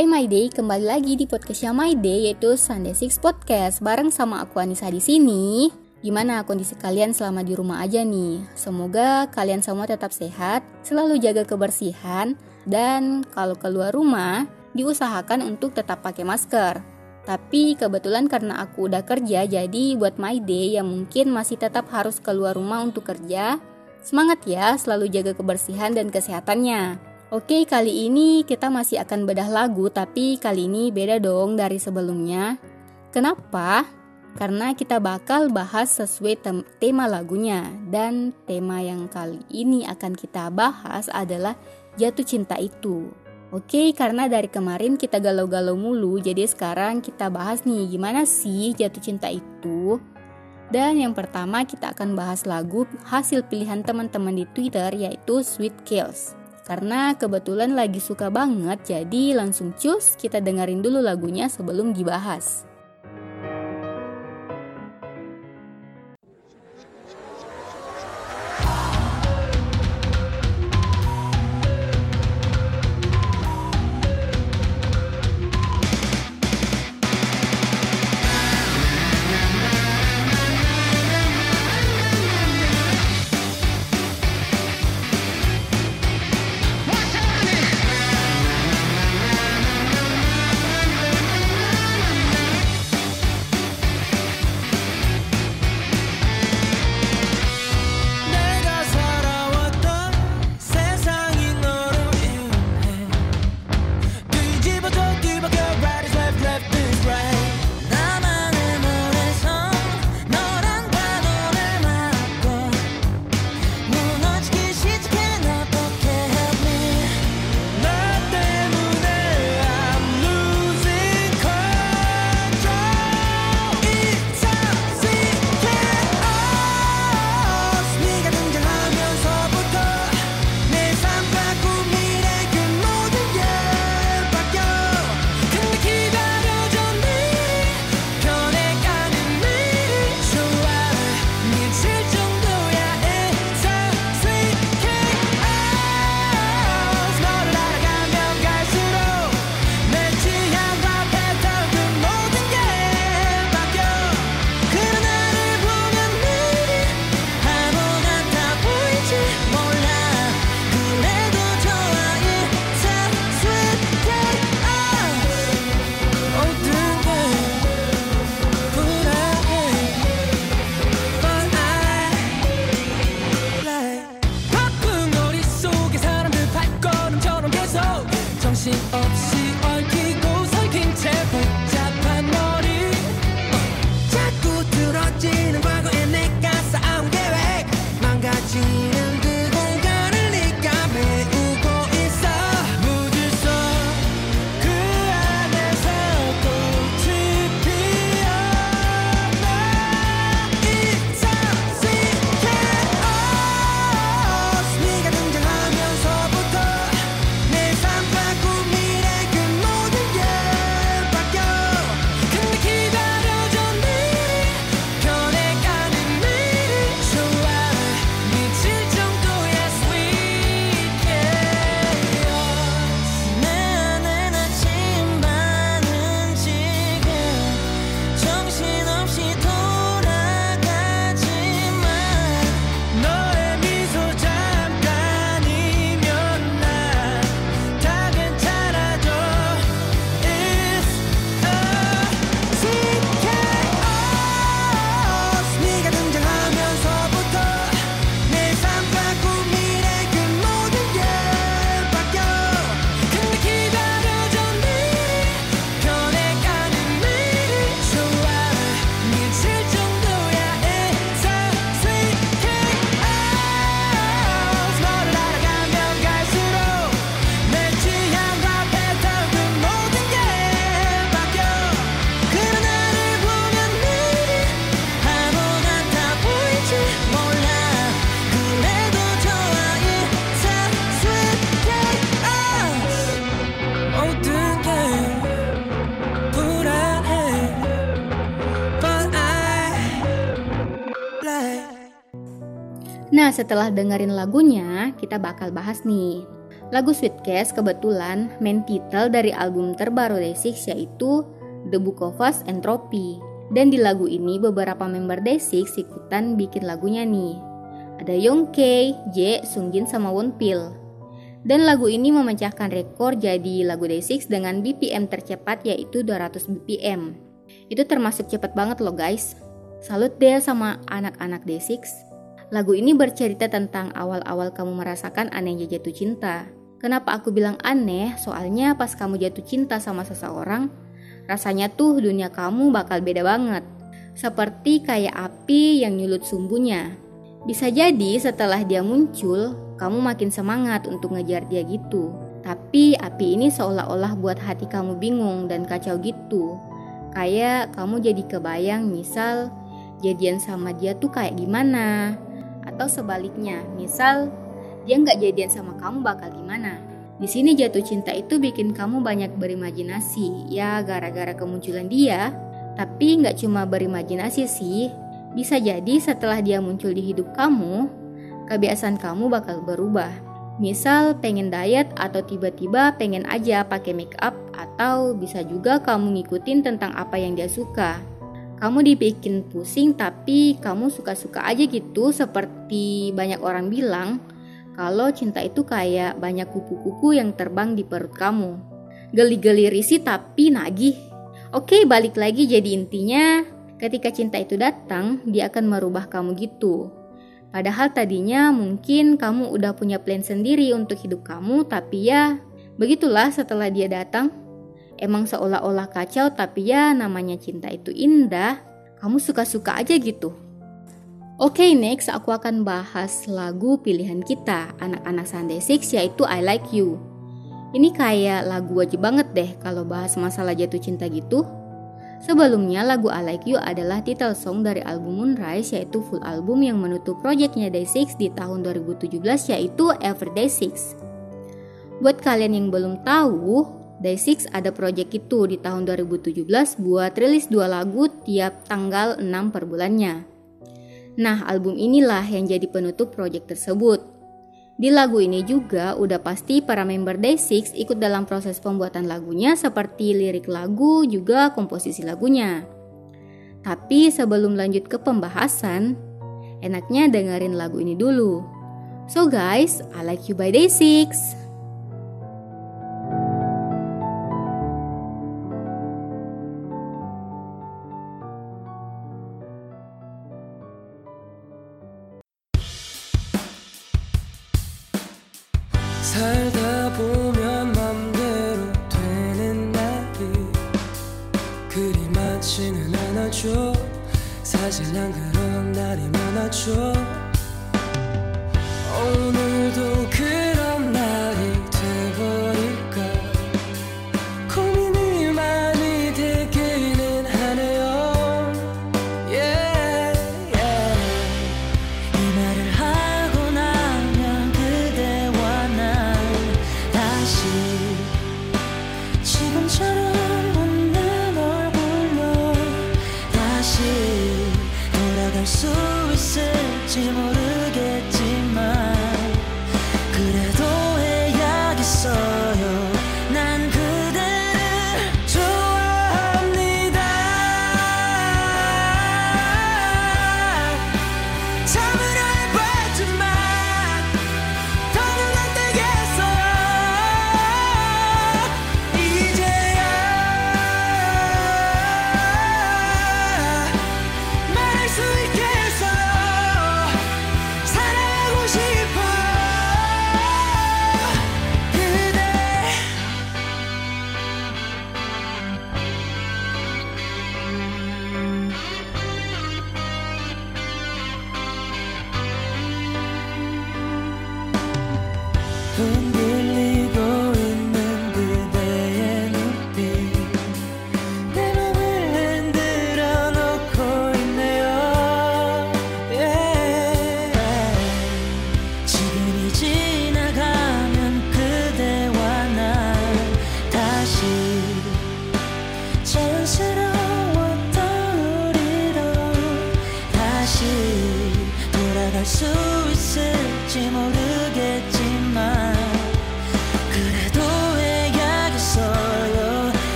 Hai My Day, kembali lagi di podcastnya My Day yaitu Sunday Six Podcast bareng sama aku Anissa di sini. Gimana kondisi kalian selama di rumah aja nih? Semoga kalian semua tetap sehat, selalu jaga kebersihan, dan kalau keluar rumah diusahakan untuk tetap pakai masker. Tapi kebetulan karena aku udah kerja, jadi buat My Day yang mungkin masih tetap harus keluar rumah untuk kerja, semangat ya selalu jaga kebersihan dan kesehatannya. Oke, kali ini kita masih akan bedah lagu, tapi kali ini beda dong dari sebelumnya. Kenapa? Karena kita bakal bahas sesuai tem tema lagunya, dan tema yang kali ini akan kita bahas adalah jatuh cinta itu. Oke, karena dari kemarin kita galau-galau mulu, jadi sekarang kita bahas nih gimana sih jatuh cinta itu. Dan yang pertama kita akan bahas lagu hasil pilihan teman-teman di Twitter yaitu Sweet Kills. Karena kebetulan lagi suka banget, jadi langsung cus kita dengerin dulu lagunya sebelum dibahas. Setelah dengerin lagunya, kita bakal bahas nih. Lagu Sweetcast kebetulan main title dari album terbaru Day6 yaitu The Book of Us Entropy. Dan di lagu ini beberapa member Day6 ikutan bikin lagunya nih. Ada Youngkei, J, Sungjin sama Wonpil. Dan lagu ini memecahkan rekor jadi lagu Day6 dengan BPM tercepat yaitu 200 BPM. Itu termasuk cepat banget loh guys. Salut deh sama anak-anak Day6. Lagu ini bercerita tentang awal-awal kamu merasakan anehnya jatuh cinta. Kenapa aku bilang aneh? Soalnya pas kamu jatuh cinta sama seseorang, rasanya tuh dunia kamu bakal beda banget. Seperti kayak api yang nyulut sumbunya. Bisa jadi setelah dia muncul, kamu makin semangat untuk ngejar dia gitu. Tapi api ini seolah-olah buat hati kamu bingung dan kacau gitu. Kayak kamu jadi kebayang misal jadian sama dia tuh kayak gimana atau sebaliknya, misal dia nggak jadian sama kamu bakal gimana? Di sini jatuh cinta itu bikin kamu banyak berimajinasi, ya gara-gara kemunculan dia. Tapi nggak cuma berimajinasi sih, bisa jadi setelah dia muncul di hidup kamu, kebiasaan kamu bakal berubah. Misal pengen diet atau tiba-tiba pengen aja pakai make up atau bisa juga kamu ngikutin tentang apa yang dia suka kamu dibikin pusing tapi kamu suka-suka aja gitu seperti banyak orang bilang kalau cinta itu kayak banyak kupu-kupu yang terbang di perut kamu. Geli-geli risih tapi nagih. Oke, balik lagi jadi intinya ketika cinta itu datang, dia akan merubah kamu gitu. Padahal tadinya mungkin kamu udah punya plan sendiri untuk hidup kamu, tapi ya begitulah setelah dia datang, Emang seolah-olah kacau tapi ya namanya cinta itu indah. Kamu suka-suka aja gitu. Oke, okay, next aku akan bahas lagu pilihan kita anak-anak Sunday Six yaitu I Like You. Ini kayak lagu wajib banget deh kalau bahas masalah jatuh cinta gitu. Sebelumnya lagu I Like You adalah title song dari album Moonrise yaitu full album yang menutup proyeknya Day6 di tahun 2017 yaitu Everyday Six. Buat kalian yang belum tahu, Day6 ada project itu di tahun 2017 buat rilis dua lagu tiap tanggal 6 per bulannya. Nah, album inilah yang jadi penutup project tersebut. Di lagu ini juga udah pasti para member Day6 ikut dalam proses pembuatan lagunya seperti lirik lagu juga komposisi lagunya. Tapi sebelum lanjut ke pembahasan, enaknya dengerin lagu ini dulu. So guys, I like you by Day6. 그리 많지는 않아죠 사실 난 그런 날이 많아죠 오늘도 그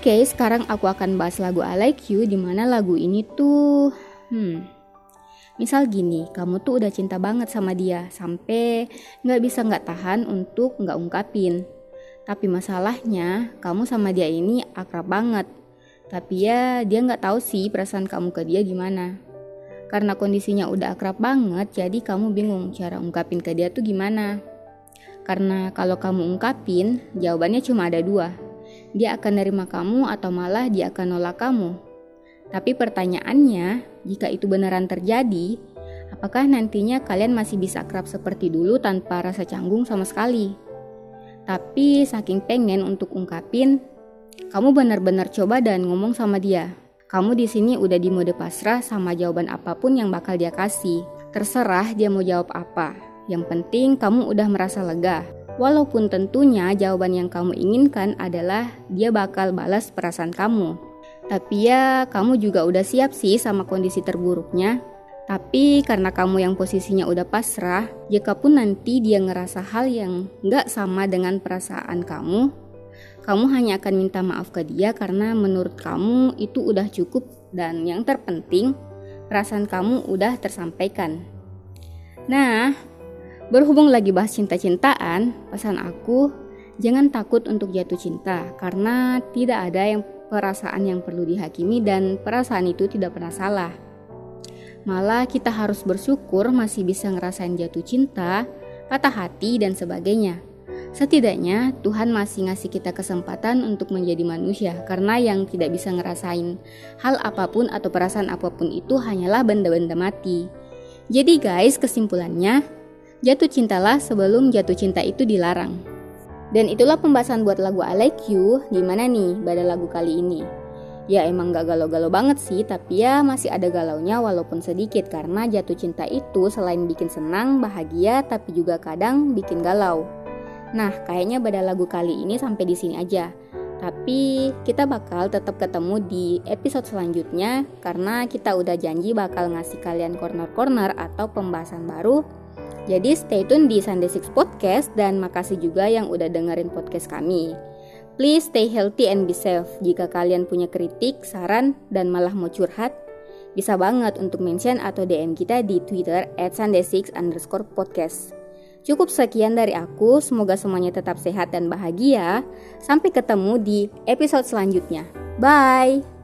Oke, sekarang aku akan bahas lagu I Like You di mana lagu ini tuh hmm Misal gini, kamu tuh udah cinta banget sama dia sampai nggak bisa nggak tahan untuk nggak ungkapin. Tapi masalahnya kamu sama dia ini akrab banget. Tapi ya dia nggak tahu sih perasaan kamu ke dia gimana. Karena kondisinya udah akrab banget, jadi kamu bingung cara ungkapin ke dia tuh gimana. Karena kalau kamu ungkapin, jawabannya cuma ada dua. Dia akan nerima kamu atau malah dia akan nolak kamu. Tapi pertanyaannya, jika itu beneran terjadi, apakah nantinya kalian masih bisa akrab seperti dulu tanpa rasa canggung sama sekali? Tapi saking pengen untuk ungkapin, kamu benar-benar coba dan ngomong sama dia. Kamu di sini udah di mode pasrah sama jawaban apa pun yang bakal dia kasih. Terserah dia mau jawab apa. Yang penting kamu udah merasa lega. Walaupun tentunya jawaban yang kamu inginkan adalah dia bakal balas perasaan kamu. Tapi ya kamu juga udah siap sih sama kondisi terburuknya. Tapi karena kamu yang posisinya udah pasrah, jika pun nanti dia ngerasa hal yang nggak sama dengan perasaan kamu, kamu hanya akan minta maaf ke dia karena menurut kamu itu udah cukup dan yang terpenting perasaan kamu udah tersampaikan. Nah, berhubung lagi bahas cinta-cintaan, pesan aku jangan takut untuk jatuh cinta karena tidak ada yang perasaan yang perlu dihakimi dan perasaan itu tidak pernah salah. Malah kita harus bersyukur masih bisa ngerasain jatuh cinta, patah hati dan sebagainya. Setidaknya Tuhan masih ngasih kita kesempatan untuk menjadi manusia karena yang tidak bisa ngerasain hal apa pun atau perasaan apa pun itu hanyalah benda-benda mati. Jadi guys, kesimpulannya, jatuh cintalah sebelum jatuh cinta itu dilarang. Dan itulah pembahasan buat lagu I Like You. Gimana nih pada lagu kali ini? Ya emang gak galau-galau banget sih, tapi ya masih ada galaunya walaupun sedikit karena jatuh cinta itu selain bikin senang, bahagia, tapi juga kadang bikin galau. Nah, kayaknya pada lagu kali ini sampai di sini aja. Tapi kita bakal tetap ketemu di episode selanjutnya karena kita udah janji bakal ngasih kalian corner-corner atau pembahasan baru jadi stay tune di Sunday Six Podcast dan makasih juga yang udah dengerin podcast kami. Please stay healthy and be safe. Jika kalian punya kritik, saran, dan malah mau curhat, bisa banget untuk mention atau DM kita di Twitter at Sunday6 underscore podcast. Cukup sekian dari aku, semoga semuanya tetap sehat dan bahagia. Sampai ketemu di episode selanjutnya. Bye!